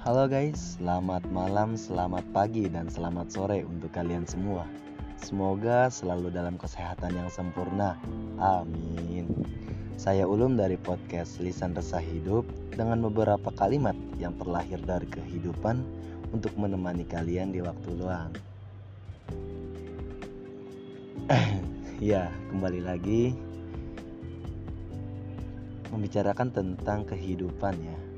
Halo guys, selamat malam, selamat pagi, dan selamat sore untuk kalian semua. Semoga selalu dalam kesehatan yang sempurna. Amin. Saya Ulum dari podcast Lisan Resah Hidup dengan beberapa kalimat yang terlahir dari kehidupan untuk menemani kalian di waktu luang. ya, kembali lagi membicarakan tentang kehidupan ya.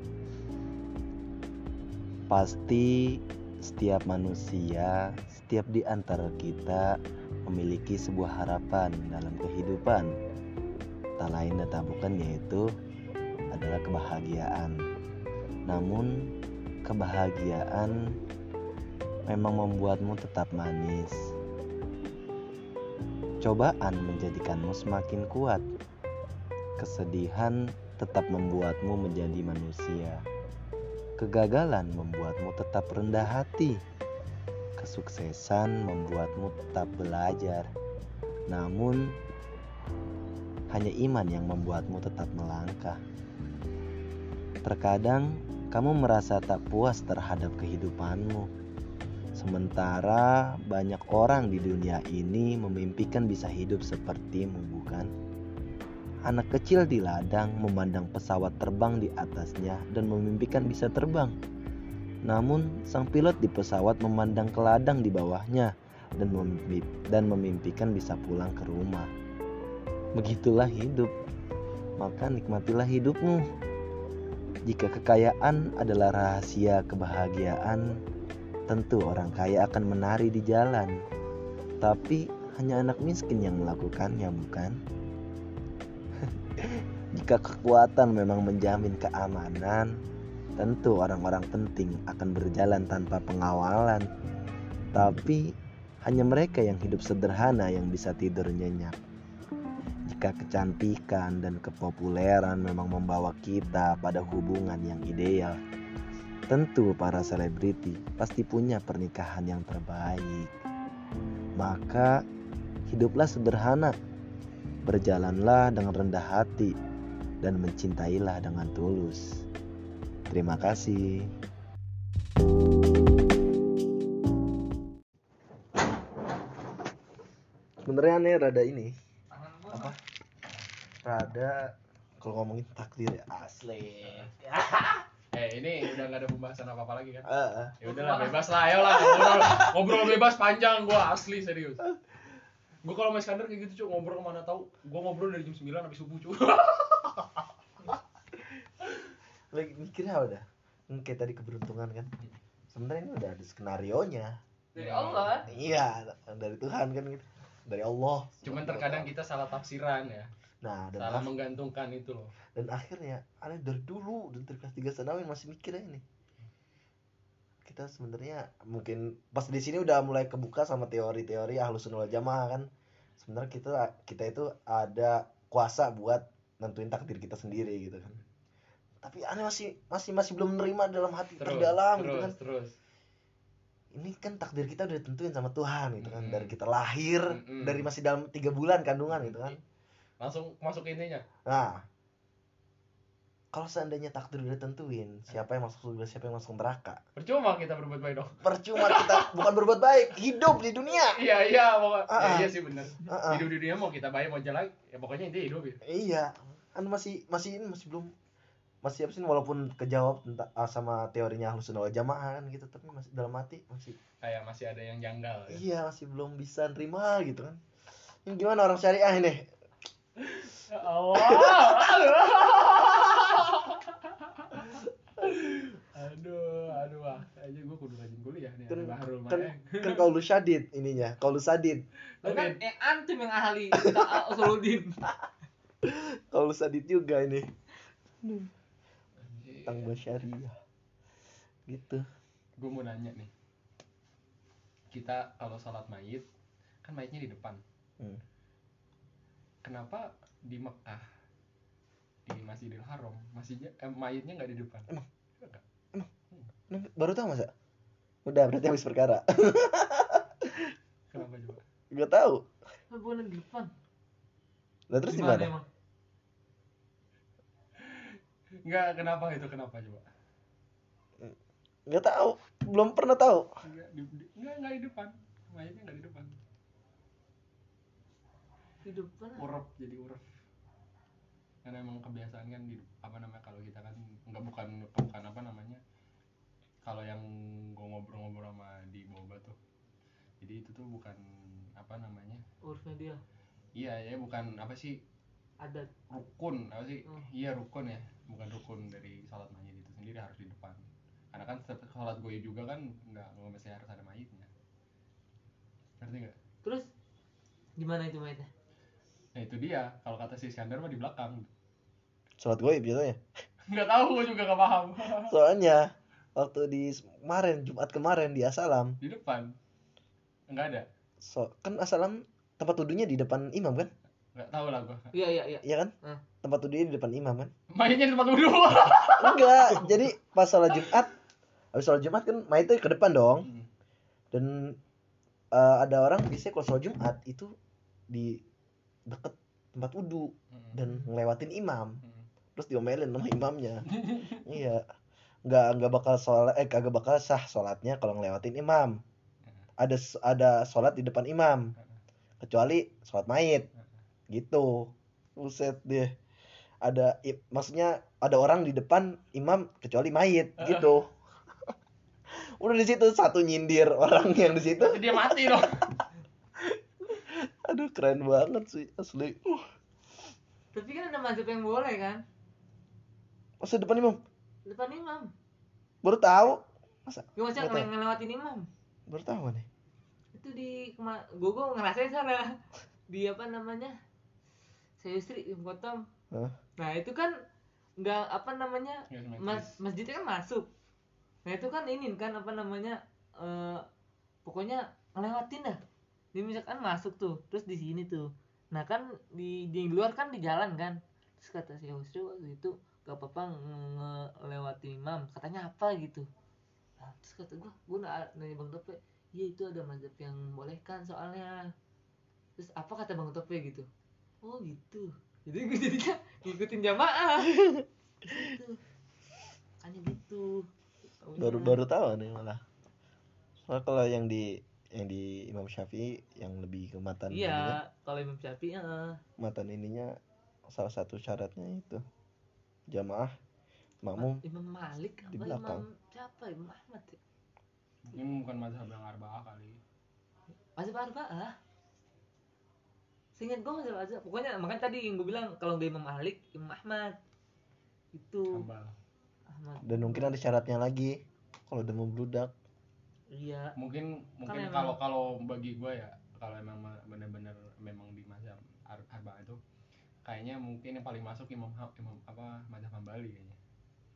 Pasti setiap manusia, setiap di antara kita memiliki sebuah harapan dalam kehidupan. Tak lain dan tak bukan yaitu adalah kebahagiaan. Namun kebahagiaan memang membuatmu tetap manis. Cobaan menjadikanmu semakin kuat. Kesedihan tetap membuatmu menjadi manusia. Kegagalan membuatmu tetap rendah hati. Kesuksesan membuatmu tetap belajar. Namun, hanya iman yang membuatmu tetap melangkah. Terkadang kamu merasa tak puas terhadap kehidupanmu. Sementara banyak orang di dunia ini memimpikan bisa hidup sepertimu, bukan? Anak kecil di ladang memandang pesawat terbang di atasnya dan memimpikan bisa terbang. Namun, sang pilot di pesawat memandang ke ladang di bawahnya dan, memimpi dan memimpikan bisa pulang ke rumah. Begitulah hidup, maka nikmatilah hidupmu. Jika kekayaan adalah rahasia kebahagiaan, tentu orang kaya akan menari di jalan. Tapi hanya anak miskin yang melakukannya, bukan? Jika kekuatan memang menjamin keamanan, tentu orang-orang penting akan berjalan tanpa pengawalan. Tapi hanya mereka yang hidup sederhana yang bisa tidur nyenyak. Jika kecantikan dan kepopuleran memang membawa kita pada hubungan yang ideal, tentu para selebriti pasti punya pernikahan yang terbaik. Maka hiduplah sederhana, berjalanlah dengan rendah hati, dan mencintailah dengan tulus. Terima kasih. Sebenarnya nih rada ini apa? Rada kalau ngomongin takdir ya asli. Eh ini udah gak ada pembahasan apa apa lagi kan? Ah. Ya udahlah bebas lah, ayo lah ngobrol, ngobrol bebas panjang gua asli serius. Gua kalau sama Iskandar kayak gitu cuy ngobrol ke mana tahu, gua ngobrol dari jam 9 sampai subuh cuy. Lagi mikirnya udah. Hmm, Kayak tadi keberuntungan kan. Sebenarnya ini udah ada skenario nya. dari Allah Iya, dari Tuhan kan gitu. Dari Allah. Cuman terkadang kita salah tafsiran ya, Nah, dan salah menggantungkan itu loh. dan akhirnya ada dari dulu dan dari kelas 3 Sanawin masih mikirnya ini. Kita sebenarnya mungkin pas di sini udah mulai kebuka sama teori-teori ahlus sunnah wal jamaah kan. Sebenarnya kita kita itu ada kuasa buat nentuin takdir kita sendiri gitu kan. Tapi aneh masih masih masih belum menerima dalam hati Terus, terdalam gitu terus, kan. terus. Ini kan takdir kita udah ditentuin sama Tuhan gitu kan. Dari kita lahir, Mm-mm. dari masih dalam tiga bulan kandungan gitu kan. Langsung masuk ke intinya. Nah, kalau seandainya takdir udah tentuin siapa yang masuk surga, siapa yang masuk neraka, Percuma kita berbuat baik dong. percuma kita bukan berbuat baik, hidup di dunia. Iya iya pokoknya. Ah, ah. iya sih bener. Ah. Hidup di dunia mau kita baik mau jelek, ya pokoknya intinya hidup ya. Iya, kan masih masih ini masih belum masih sih walaupun kejawab tentang ah, sama teorinya halus wal jamaah kan gitu, tapi masih dalam hati masih Kayak masih ada yang janggal ya. iya masih belum bisa nerima gitu kan. Ini gimana orang syariah ini? Ya Allah. aduh, aduh, ah. aja gue kudu rajin kuliah nih. Kan- Ada bahrul Kan kan kaulu syadid ininya, kaulu sadid. kan Oke. yang antum yang ahli kita Soludin Kaulu sadid juga ini. Tentang syariah. Gitu. Gue mau nanya nih. Kita kalau sholat mayit, kan mayitnya di depan. Hmm. Kenapa di Mekah di Masjidil Haram masihnya eh, mayitnya nggak di depan? Emang? Nggak. Emang Baru tahu masa? Udah berarti habis perkara. Kenapa coba? Gak tahu. bukan di depan Lah terus di Gimana mana? Enggak, kenapa itu? Kenapa coba? nggak tahu belum pernah tahu Enggak di, di, enggak, enggak di depan. Mayatnya enggak di depan. Di depan. Urep jadi urep. Karena emang kebiasaan kan di apa namanya kalau kita kan enggak bukan bukan apa namanya kalau yang gue ngobrol-ngobrol sama di Boba tuh jadi itu tuh bukan apa namanya Urusnya dia. iya ya bukan apa sih Adat. rukun apa sih? Hmm. iya rukun ya. Bukan rukun dari sholat mayit itu sendiri harus di depan. Karena kan setiap sholat gue juga kan nggak nggak mesti harus ada mayitnya. Ngerti nggak? Terus gimana itu mayatnya? nah itu dia. Kalau kata si Iskandar mah di belakang. Sholat goib biasanya. Nggak tahu gue juga nggak paham. Soalnya waktu di kemarin Jumat kemarin di Asalam. Di depan? Nggak ada? So kan Asalam tempat wudhunya di depan imam kan nggak tahu lah gue Iya iya iya. iya kan? Hmm. tempat wudhunya di depan imam kan? Mayitnya di tempat wudhu enggak jadi pas sholat Jumat habis sholat Jumat kan mayitnya ke depan dong. Hmm. dan eh, ada orang biasanya kalau sholat Jumat itu di deket tempat wudhu Hmm. dan ngelewatin imam. Hmm. terus diomelin sama imamnya. Iya. Nggak nggak bakal sholat eh kagak bakal sah sholatnya kalau ngelewatin imam. Ada ada sholat di depan imam. Kecuali sholat mayit gitu. Buset deh. Ada i- maksudnya ada orang di depan imam kecuali mayit gitu. Udah di situ satu nyindir orang yang di situ. Dia mati dong. Aduh keren banget sih asli. Uh. Tapi kan ada mazhab yang boleh kan? masa depan imam? Depan imam. baru tahu. Masa? Nggak tahu. ngel- ngelewatin imam. baru tahu nih Itu di gue gue ngerasain sana. Di apa namanya? Saya istri di Kotom. Hah? Nah itu kan nggak apa namanya simetris. mas masjidnya kan masuk. Nah itu kan ini kan apa namanya eh pokoknya ngelewatin dah. Dia misalkan masuk tuh, terus di sini tuh. Nah kan di di luar kan di jalan kan. Terus kata si Husri waktu itu gak apa-apa nge- ngelewatin imam. Katanya apa gitu. Nah, terus kata gua, gua na- nanya Bang Tope, iya itu ada mazhab yang membolehkan soalnya. Terus apa kata Bang Tope gitu? Oh gitu. Jadi gue jadinya ngikutin jamaah. gitu. Makanya gitu. Taunya- baru baru tahu nih malah soalnya kalau yang di yang di Imam Syafi'i yang lebih kematan ininya, Iya, kalau Imam Syafi'i eh, kematan ininya salah satu syaratnya itu jamaah makmum Imam Malik di apa belakang. Imam siapa Imam Ahmad ya? mungkin bukan mazhab yang arba'ah kali Mazhab Arba'ah. Seingat gue mazhab Arba'ah. Pokoknya makanya tadi yang gue bilang kalau nggak Imam Malik, Imam Ahmad. Itu hambal Ahmad. dan mungkin ada syaratnya lagi kalau udah mau bludak Iya. mungkin mungkin kalau kalau bagi gue ya kalau emang ma- bener-bener memang di mazhab ar- arba'ah itu kayaknya mungkin yang paling masuk imam Ha- imam apa mazhab hambali kayaknya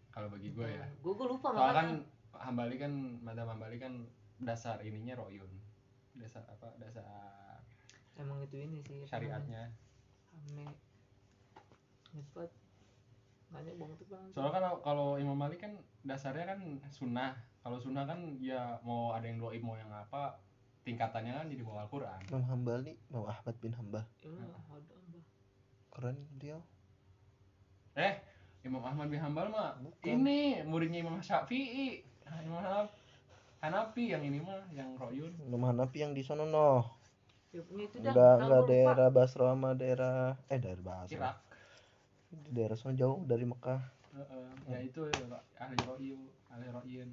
kalau bagi gue ya Gue gue lupa soalnya kan hambali kan mazhab hambali kan dasar ininya royun dasar apa dasar Emang itu ini sih. syariatnya? Ame. Cepat. Nanya bang tuh bang. soalnya kan kalau- kalau imam malik kan dasarnya kan sunnah kalau sunnah kan ya mau ada yang doib mau yang apa tingkatannya kan jadi bawa Al-Quran Imam Hambali Imam Ahmad bin Hambal Imam Ahmad. Hambal. keren dia Eh, Imam Ahmad bin Hambal mah Bukan. ini muridnya Imam Syafi'i. Nah, Imam Hanaf Hanafi yang ini mah yang Royun. Imam Hanafi yang di sono noh Ya, punya itu dah. enggak enggak daerah Basra sama daerah eh daerah Basra Irak. di daerah sono jauh dari Mekah Heeh, ya itu ya, ahli Royun, ahli Royun.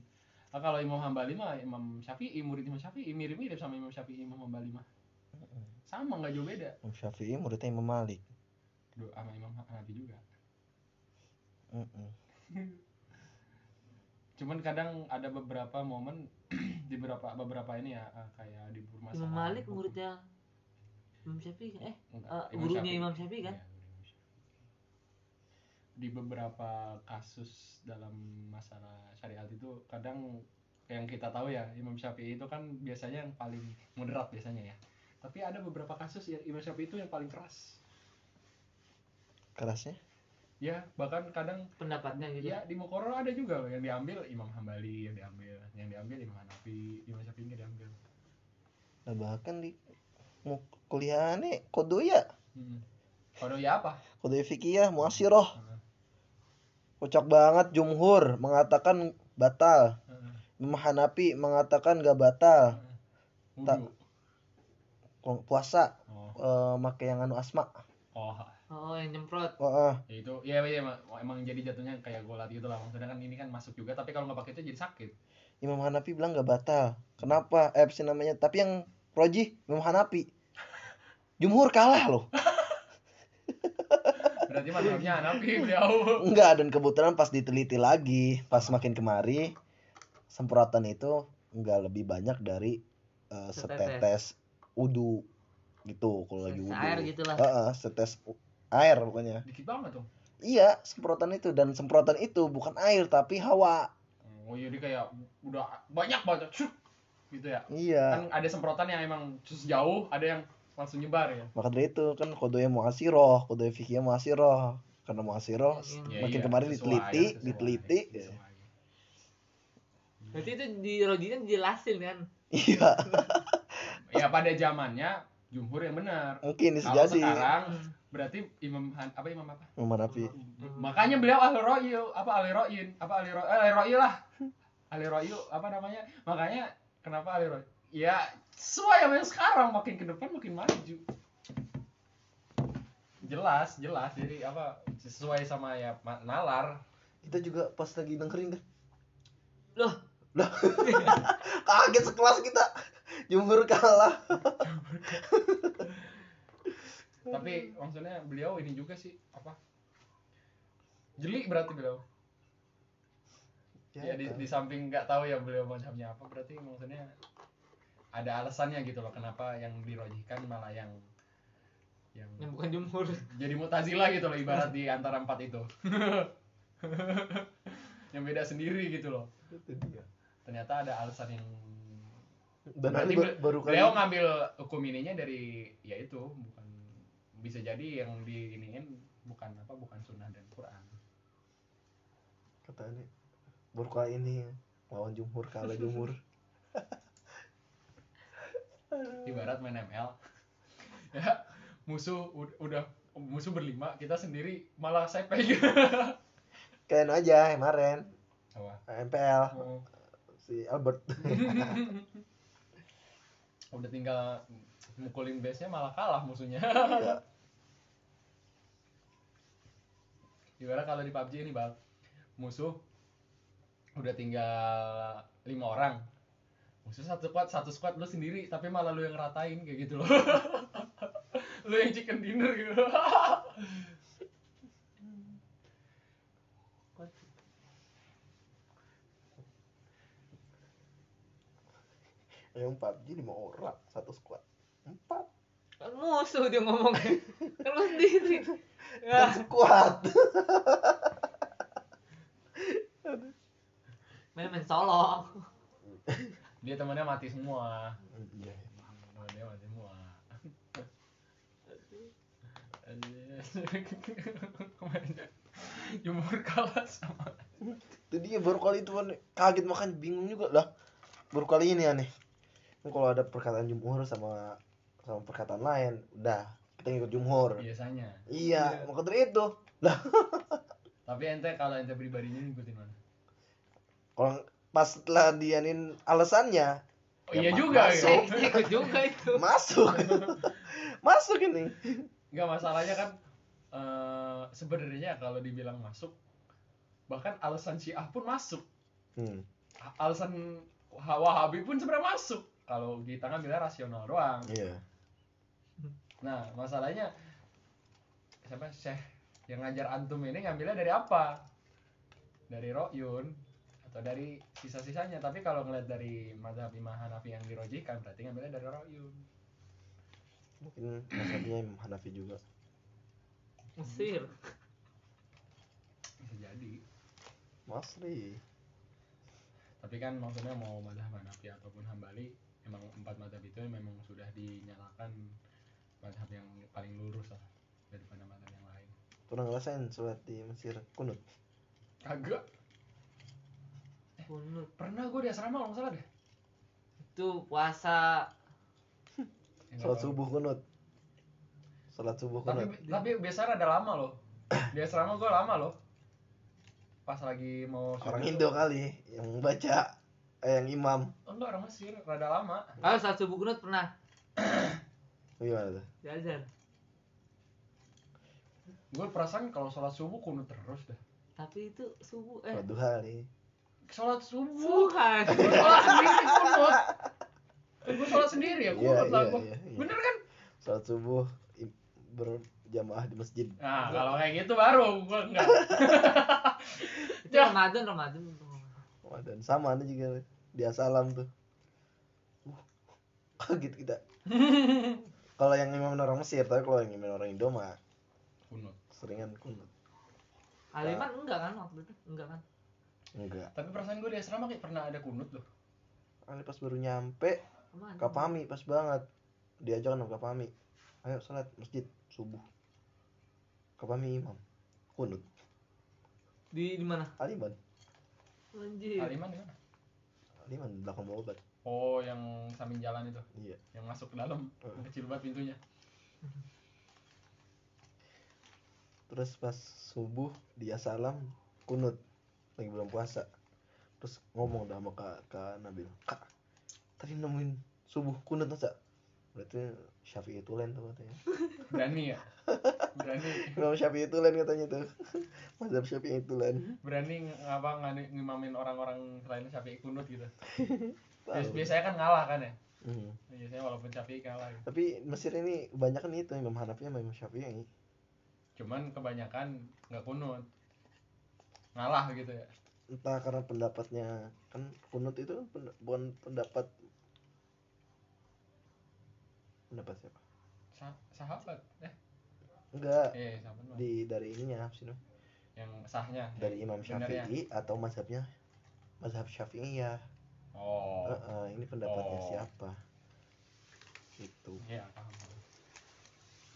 Nah, kalau Imam Hambali mah Imam Syafi'i, murid Imam Syafi'i mirip-mirip sama Imam Syafi'i Imam Hambali mah. Sama nggak jauh beda. Imam Syafi'i muridnya Imam Malik Do sama Imam Hanafi juga. Mm-mm. Cuman kadang ada beberapa momen di beberapa beberapa ini ya eh, kayak di permasalahan. Imam Malik muridnya Imam Syafi'i kan? Eh, Enggak, eh, Imam gurunya Syafi'i. Imam Syafi'i kan? Syafi'i. Di beberapa kasus dalam masalah syariat itu kadang yang kita tahu ya Imam Syafi'i itu kan biasanya yang paling moderat biasanya ya. Tapi ada beberapa kasus ya Imam Syafi'i itu yang paling keras. kerasnya Ya, bahkan kadang pendapatnya gitu. ya di Mukororo ada juga loh yang diambil Imam Hambali yang diambil, yang diambil Imam Hanafi, Imam Syafi'i nggak diambil. nah bahkan di mau kuliah nih kodoya Hmm. Kalau ya apa? kodoya fikih muasirah Heeh, kocak banget jumhur mengatakan batal heeh. Imam Hanafi mengatakan gak batal Tak. Wudu. Kalau puasa Oh. eh make yang anu asma. Oh. Oh yang nyemprot Oh, ah. Ya itu iya iya emang, emang jadi jatuhnya kayak golat gitu lah. Maksudnya kan ini kan masuk juga tapi kalau nggak pakai itu jadi sakit. Imam Hanafi bilang gak batal. Kenapa? Eh apa sih namanya? Tapi yang Roji Imam Hanafi. Jumhur kalah loh. Berarti mazhabnya Hanafi beliau. Enggak dan kebetulan pas diteliti lagi, pas makin kemari semprotan itu enggak lebih banyak dari eh, Setetes. setetes udu gitu kalau lagi Setetes wudu. air gitu lah. Heeh, setetes u- air pokoknya. Dikit banget tuh. Iya, semprotan itu dan semprotan itu bukan air tapi hawa. Oh jadi kayak udah banyak banget. Shuk, gitu ya. Iya. Kan ada semprotan yang emang terus jauh, ada yang langsung nyebar ya. Maka dari itu kan kodonya muasiroh, kodonya fikihnya muasiroh. Karena muasiroh Yang- Ya, makin iya, kemarin sesuai, diteliti, sesuai, diteliti. sesuai. berarti itu di Roji kan dijelasin kan Iya, Ya pada zamannya jumhur yang benar. mungkin bisa Kalau jadi. sekarang berarti Imam Han, apa Imam apa? Imam Hanafi. Makanya beliau ahli ro'yu, apa ahli ro'yin, apa ahli ro'yu, eh, ahli ro'yu lah. Ahli ro'yu, apa namanya? Makanya kenapa ahli ro'yu? Ya sesuai sama yang sekarang, makin ke depan makin maju. Jelas, jelas. Jadi apa sesuai sama ya nalar. Kita juga pas lagi dengerin kan. loh Kaget sekelas kita. Jumhur kalah. Tapi maksudnya beliau ini juga sih apa? Jeli berarti beliau. Ya, di, di samping nggak tahu ya beliau macamnya apa berarti maksudnya ada alasannya gitu loh kenapa yang dirojihkan malah yang yang yang bukan jumhur jadi mutazilah gitu loh ibarat di antara empat itu yang beda sendiri gitu loh Itu dia. ternyata ada alasan yang Dan Berarti Ali ba- baru kali beliau ngambil hukum ininya dari ya itu bukan bisa jadi yang diiniin bukan apa bukan sunnah dan Quran kata ini baru kali ini lawan jumhur kalah jumhur. ibarat main ML ya musuh ud- udah musuh berlima kita sendiri malah sepe gitu Kayak anu aja kemarin Apa? MPL Oh, si Albert. udah tinggal mukulin base nya malah kalah musuhnya. Ibarat kalau di PUBG ini bang musuh udah tinggal lima orang. Musuh satu squad satu squad lu sendiri tapi malah lu yang ngeratain kayak gitu loh. Lu yang chicken dinner gitu Yang PUBG lima orang satu squad. Empat. kan musuh dia ngomongnya kan lu sendiri Kan ya squad. main main solo dia temannya mati semua Iya. Dia mati semua Jumhur kalah sama Itu dia baru kali itu kan kaget makan bingung juga lah. Baru kali ini aneh. Kan kalau ada perkataan jumhur sama sama perkataan lain, udah kita ngikut jumhur. biasanya Iya, maka dari itu. Lah, tapi ente kalau ente pribadinya ngikutin mana kalau pas setelah dianin alasannya oh Ya, iya ma- juga masuk. ya ikut juga itu masuk. masuk ini. nggak masalahnya kan eh, sebenarnya kalau dibilang masuk bahkan alasan Syiah pun masuk Hmm. Alasan Wahabi pun sebenarnya masuk kalau kita kan bilang rasional doang. Iya. nah masalahnya siapa? Syekh yang ngajar antum ini ngambilnya dari apa? Dari Royun atau dari sisa-sisanya? Tapi kalau ngeliat dari mazhab Imam Hanafi yang dirojikan berarti ngambilnya dari Royun Mungkin maksudnya Imam Hanafi juga. Mesir. Bisa jadi. Masri. tapi kan maksudnya mau mazhab Hanafi ataupun Hambali emang empat mazhab itu memang sudah dinyalakan mazhab yang paling lurus lah daripada mazhab yang lain. Pernah ngerasain sholat di Mesir? Kunut? kagak. Kunut. pernah gue di asrama kalau nggak salah deh. Itu puasa. Sholat subuh kunut. Sholat subuh tapi kunut. tapi biasanya ada lama loh. Di asrama gue lama loh. Pas lagi mau Orang Indo kali yang baca eh yang imam Oh, enggak orang Mesir, rada lama. kalau saat subuh kunut pernah gimana tuh azan Gue perasaan kalau sholat subuh kunut terus dah. tapi itu subuh eh Sholat duha nih Sholat subuh. Gue sholat sendiri kunut. Gue sholat sendiri ya Iya, kunut lah iya, gua. iya, iya. Bener kan? sholat subuh berjamaah di masjid Nah, kalau kayak gitu baru gue enggak. itu Ya. ramadan ramadan Wah, dan sama ada juga dia salam tuh. Uh, kaget kita. Kalau yang imam orang Mesir tapi kalau yang imam orang Indo mah Kunut. seringan kunut. Aliman enggak kan waktu itu? Enggak kan? Enggak. Tapi perasaan gue di asrama kayak pernah ada kunut loh. Ali pas baru nyampe Ke mana? kapami pas banget. Diajak sama kapami. Ayo sholat masjid subuh. Kapami imam kunut. Di di mana? Aliman. Anjir. Aliman di mana? Aliman belakang obat. Oh, yang samping jalan itu, iya. Yang masuk ke dalam, Heeh. yang kecil banget pintunya. terus pas subuh dia salam kunut lagi belum puasa. Terus ngomong dah sama kak, kak Nabil kak tadi nemuin subuh kunut masa berarti Syafi'i Tulen tuh katanya Berani ya? Berani, Imam Syafi'i Tulen katanya tuh Mazhab Syafi'i Tulen berani ng- ngapa ngimamin orang-orang selain Syafi'i kunut gitu. Biasanya kan ngalah kan ya? Hmm. Biasanya walaupun Syafi'i kalah gitu. tapi Mesir ini banyak kan itu Imam Hanafi sama Imam Syafi'i Cuman kebanyakan nggak kunut. Ngalah gitu ya. entah karena pendapatnya kan kunut itu kan bukan pendapat pendapat siapa? Sa- sahabat eh? Enggak. Eh sahabat di dari ininya apa sih yang sahnya dari yang Imam benernya. Syafi'i atau mazhabnya? Mazhab Syafi'i ya oh ini pendapatnya Oh. siapa? Itu paham.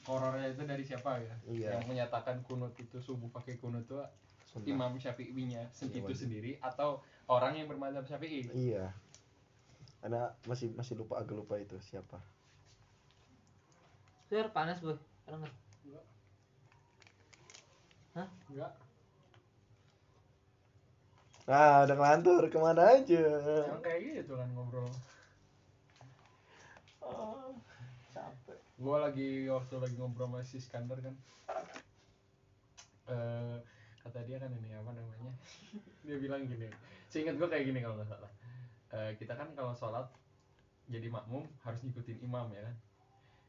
Korornya itu dari siapa ya? Iya. yang menyatakan kunut itu subuh pakai kunut itu Sunnah. Imam Syafi'inya Iya, itu sendiri atau orang yang bermadzhab Syafi'i? Iya. Karena masih masih lupa agak lupa itu siapa Sir, panas boy. Panas. Nggak? enggak. Nah udah ngelantur ke mana aja? Emang kayak gitu kan ngobrol. Oh, capek. Gue lagi waktu lagi ngobrol sama si Iskandar kan. Eh kata dia kan ini apa namanya? Dia bilang gini seingat gue kayak gini kalau nggak salah. Eh, kita kan kalau sholat jadi makmum harus ngikutin imam ya kan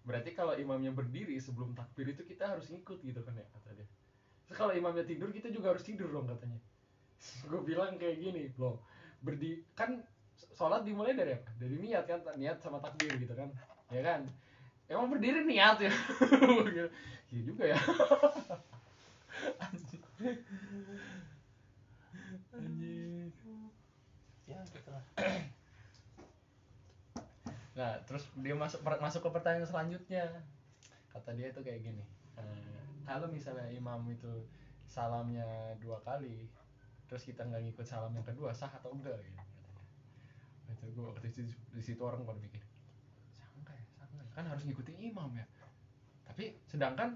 berarti kalau imamnya berdiri sebelum takbir itu kita harus ngikut gitu kan ya kata dia. Terus kalau imamnya tidur kita juga harus tidur dong katanya. Gue bilang kayak gini loh berdi kan sholat dimulai dari apa? Dari niat kan niat sama takbir gitu kan ya kan? Emang berdiri niat ya? Iya juga ya. Anjing. Anjing. ya gitu lah nah terus dia masuk per- masuk ke pertanyaan selanjutnya. Kata dia itu kayak gini eh, kalau misalnya imam itu salamnya dua kali terus kita nggak ngikut salam yang kedua sah atau enggak? Gitu katanya. Itu gue waktu itu di situ orang pada mikir sah enggak ya sah enggak ya? kan harus ngikutin imam ya. Tapi sedangkan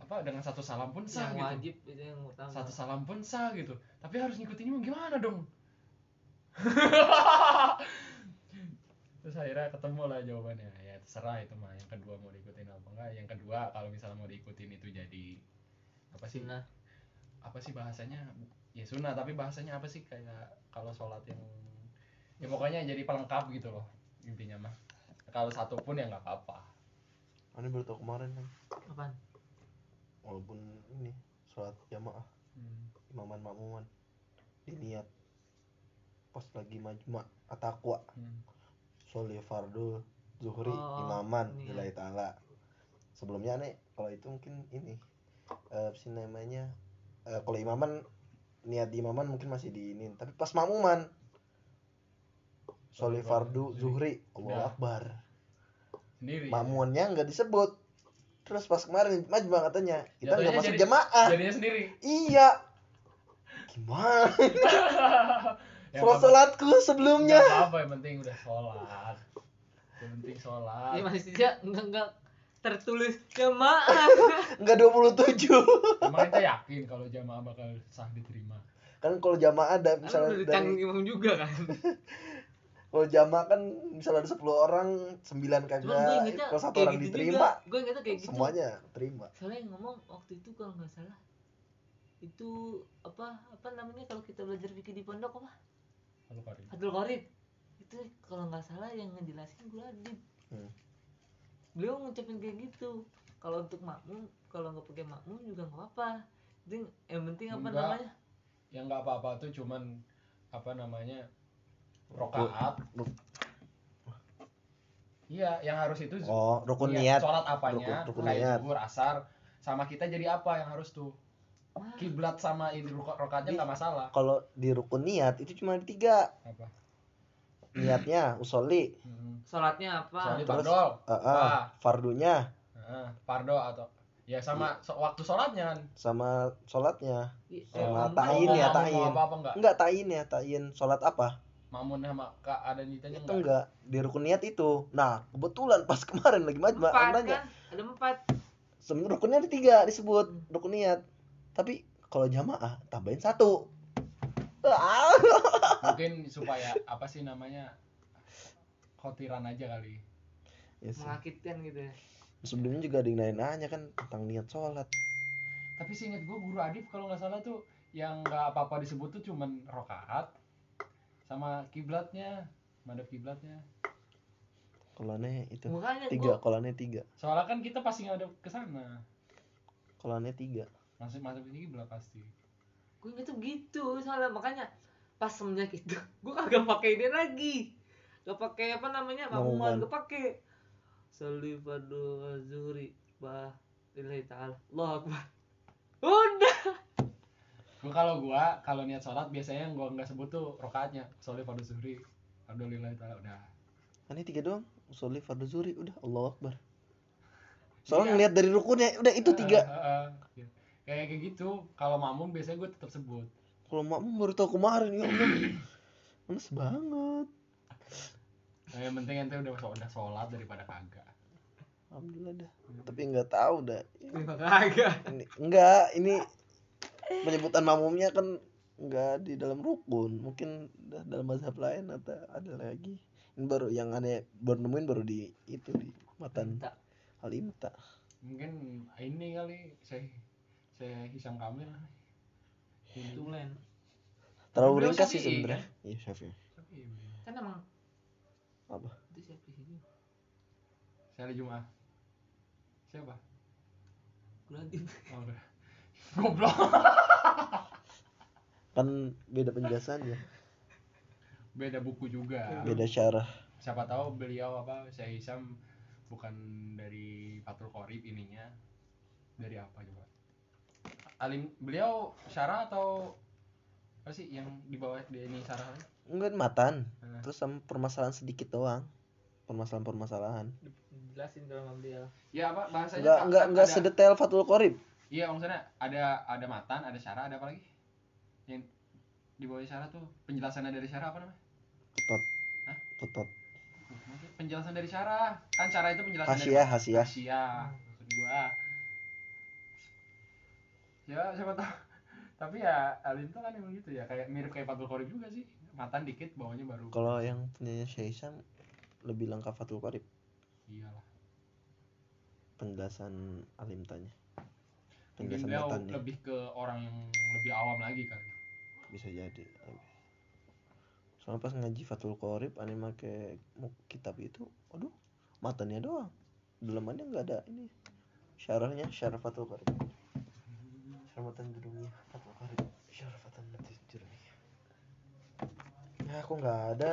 apa dengan satu salam pun sah yang gitu. wajib itu yang utama. Satu salam pun sah gitu. Tapi harus ngikutin imam gimana dong terus akhirnya ketemu lah jawabannya. Ya terserah itu mah yang kedua mau diikutin apa enggak. Yang kedua kalau misalnya mau diikutin itu jadi apa sih? Sunnah. apa sih bahasanya? Ya sunnah tapi bahasanya apa sih? Kayak kalau sholat yang ya pokoknya jadi pelengkap gitu loh intinya mah. Kalau satu pun ya nggak apa-apa. Ini baru tau kemarin kan apaan walaupun ini sholat jamaah. Hmm. imaman makmuman. Diniat. Pas lagi majma atakwa Hmm. Soli fardul zuhri Oh, imaman iya. lillahi ta'ala. Sebelumnya nih kalau itu mungkin ini eh, apa sih namanya Eh, kalau imaman niat di imaman mungkin masih di ini. Tapi pas makmuman soli fardu fardu, zuhri. Allah akbar. Sendiri. Nggak disebut. Terus pas kemarin majma katanya kita nggak masuk jadi- jamaah. Jadinya sendiri. Iya. Gimana sholat apa- sholatku sebelumnya. Nggak apa-apa yang penting udah sholat. Yang penting sholat. Iya masih dia enggak enggak tertulis jemaah nggak 27 emang kita yakin kalau jamaah bakal sah diterima? Kan kalau jamaah ada Kan misalnya udah ditanggung dari imam juga kan. Kalau jamaah kan misalnya ada 10 orang 9 cuma gue kagak kalau satu orang gitu diterima juga. Gue ingetnya kayak gitu. semuanya terima. Soalnya yang ngomong waktu itu kalau nggak salah itu apa apa namanya kalau kita belajar fikih di pondok apa Karim. Fathul Qorib itu kalau nggak salah yang ngejelasin gue Adib Hmm. beliau ngucapin kayak gitu. Kalau untuk makmum kalau nggak pakai makmum juga nggak apa-apa. Yang, yang penting apa Enggak. namanya? Yang nggak apa-apa tuh cuman apa namanya rokaat. Iya yang harus itu oh rukun iya, niat. sholat apanya Rukun- rukun niat. zuhur asar sama kita jadi apa yang harus tuh kiblat sama ini roka- rokaatnya Di- nggak masalah. kalau di rukun niat itu cuma ada tiga. Apa? Niatnya usoli. Hmm. sholatnya apa? Soalnya Terus, fardol. uh, uh, Ah. fardunya. Heeh, fardo atau ya sama so- waktu sholatnya kan? Sama sholatnya. I- sama ta'in ya, ta'in. apa apa enggak. Enggak tayin ya tayin sholat apa? Mamun sama kak ada nitanya itu enggak? enggak. Di rukun niat itu. Nah kebetulan pas kemarin lagi majma nanya. kan? Ada empat. Sebenarnya rukunnya ada tiga disebut Hmm. rukun niat tapi kalau jamaah tambahin satu. Ah, mungkin supaya apa sih namanya khotiran aja kali. Ya sih. mengakitkan gitu ya. Sebelumnya juga ada yang nanya-nanya kan tentang niat sholat. Tapi sih inget gue guru Adif kalau nggak salah tuh yang nggak apa-apa disebut tuh cuman rokaat sama kiblatnya. Madhab kiblatnya. Kolannya itu. Makanya tiga gue kolannya tiga. Soalnya kan kita pasti nggak ada ke sana. Kolannya tiga masuk masuk ini kiblat pasti gue gitu gitu soalnya makanya pas semenjak itu gue kagak pakai ini lagi. Gak pakai apa namanya Makmuman. gak pakai. Fadu azuri bah lillahi ta'ala. Allah akbar. Udah. Gue kalau gua kalau niat sholat biasanya yang gua nggak sebut tuh rokaatnya soalnya pada zuhri Alhamdulillah taala udah. Ini tiga doang usoli fardu zuri udah Allah akbar. Soalnya Iya. ngeliat dari rukunnya udah itu tiga. Eh, eh, eh. Kayak kayak gitu. Kalau makmum biasanya gue tetap sebut. Kalau makmum baru tahu kemarin ya Allah. Males banget. Nah, yang penting ente udah udah sholat daripada kagak. Alhamdulillah dah. Tapi nggak tahu dah. Kagak? Ini enggak ini penyebutan makmumnya kan enggak di dalam rukun. Mungkin dah dalam mazhab lain atau ada lagi. Ini baru yang aneh baru nemuin baru di itu di matan Tak. al imta mungkin ini kali saya saya Hisam Kamil. Ini tulen terlalu ringkas sih Syafi'i, sebenarnya. Iya Syafi'i Tapi, iya, kan emang apa? itu siapa sih? Saya ada Jumat. Siapa? Lagi oh, udah. goblok. Kan beda penjelasannya beda buku juga. Beda syarah. Siapa tahu beliau apa saya Hisam bukan dari Fatul Qorib ininya. Dari apa coba alim beliau syarah atau apa sih yang di bawah di ini syarah enggak matan. Nah. terus sama permasalahan sedikit doang. Permasalahan-permasalahan. Jelasin kalau sama beliau. Ya apa bahasanya enggak enggak enggak Ada- sedetail Fatul Qorib. Iya maksudnya ada ada matan ada syarah ada apa lagi? Yang di bawah syarah tuh penjelasannya dari syarah apa namanya? Ketot. Hah? ketot. Penjelasan dari syarah kan syarah itu penjelasan Hasiah, dari hasiah. hasiah maksud gua ya siapa tahu. Tapi ya alim tuh kan emang gitu ya kayak mirip kayak Fatul Qorib juga sih. Matan dikit bawahnya baru. Kalau yang punyanya Syekh Hisham lebih lengkap Fatul Qorib iyalah. Penjelasan alim tanya mungkin penjelasan beliau matannya lebih ke orang yang lebih awam lagi kali. Bisa jadi soalnya pas ngaji Fatul Qorib aneh make kitab itu aduh matanya doang. Dalamannya nggak ada ini syarahnya syarah Fatul syarah matan jurumiyah Fatul Qorib syarah matan mati jurumiyah ya aku nggak ada?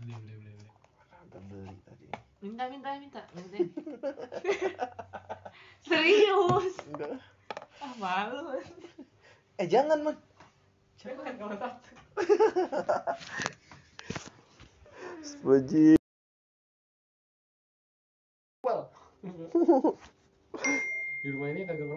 Beli beli beli beli. Kagak beli tadi. Minta minta minta minta. Serius? Enggak. Ah malu. Eh jangan man bukan kamu satu. Wajib. di rumah ini kagak ngerokok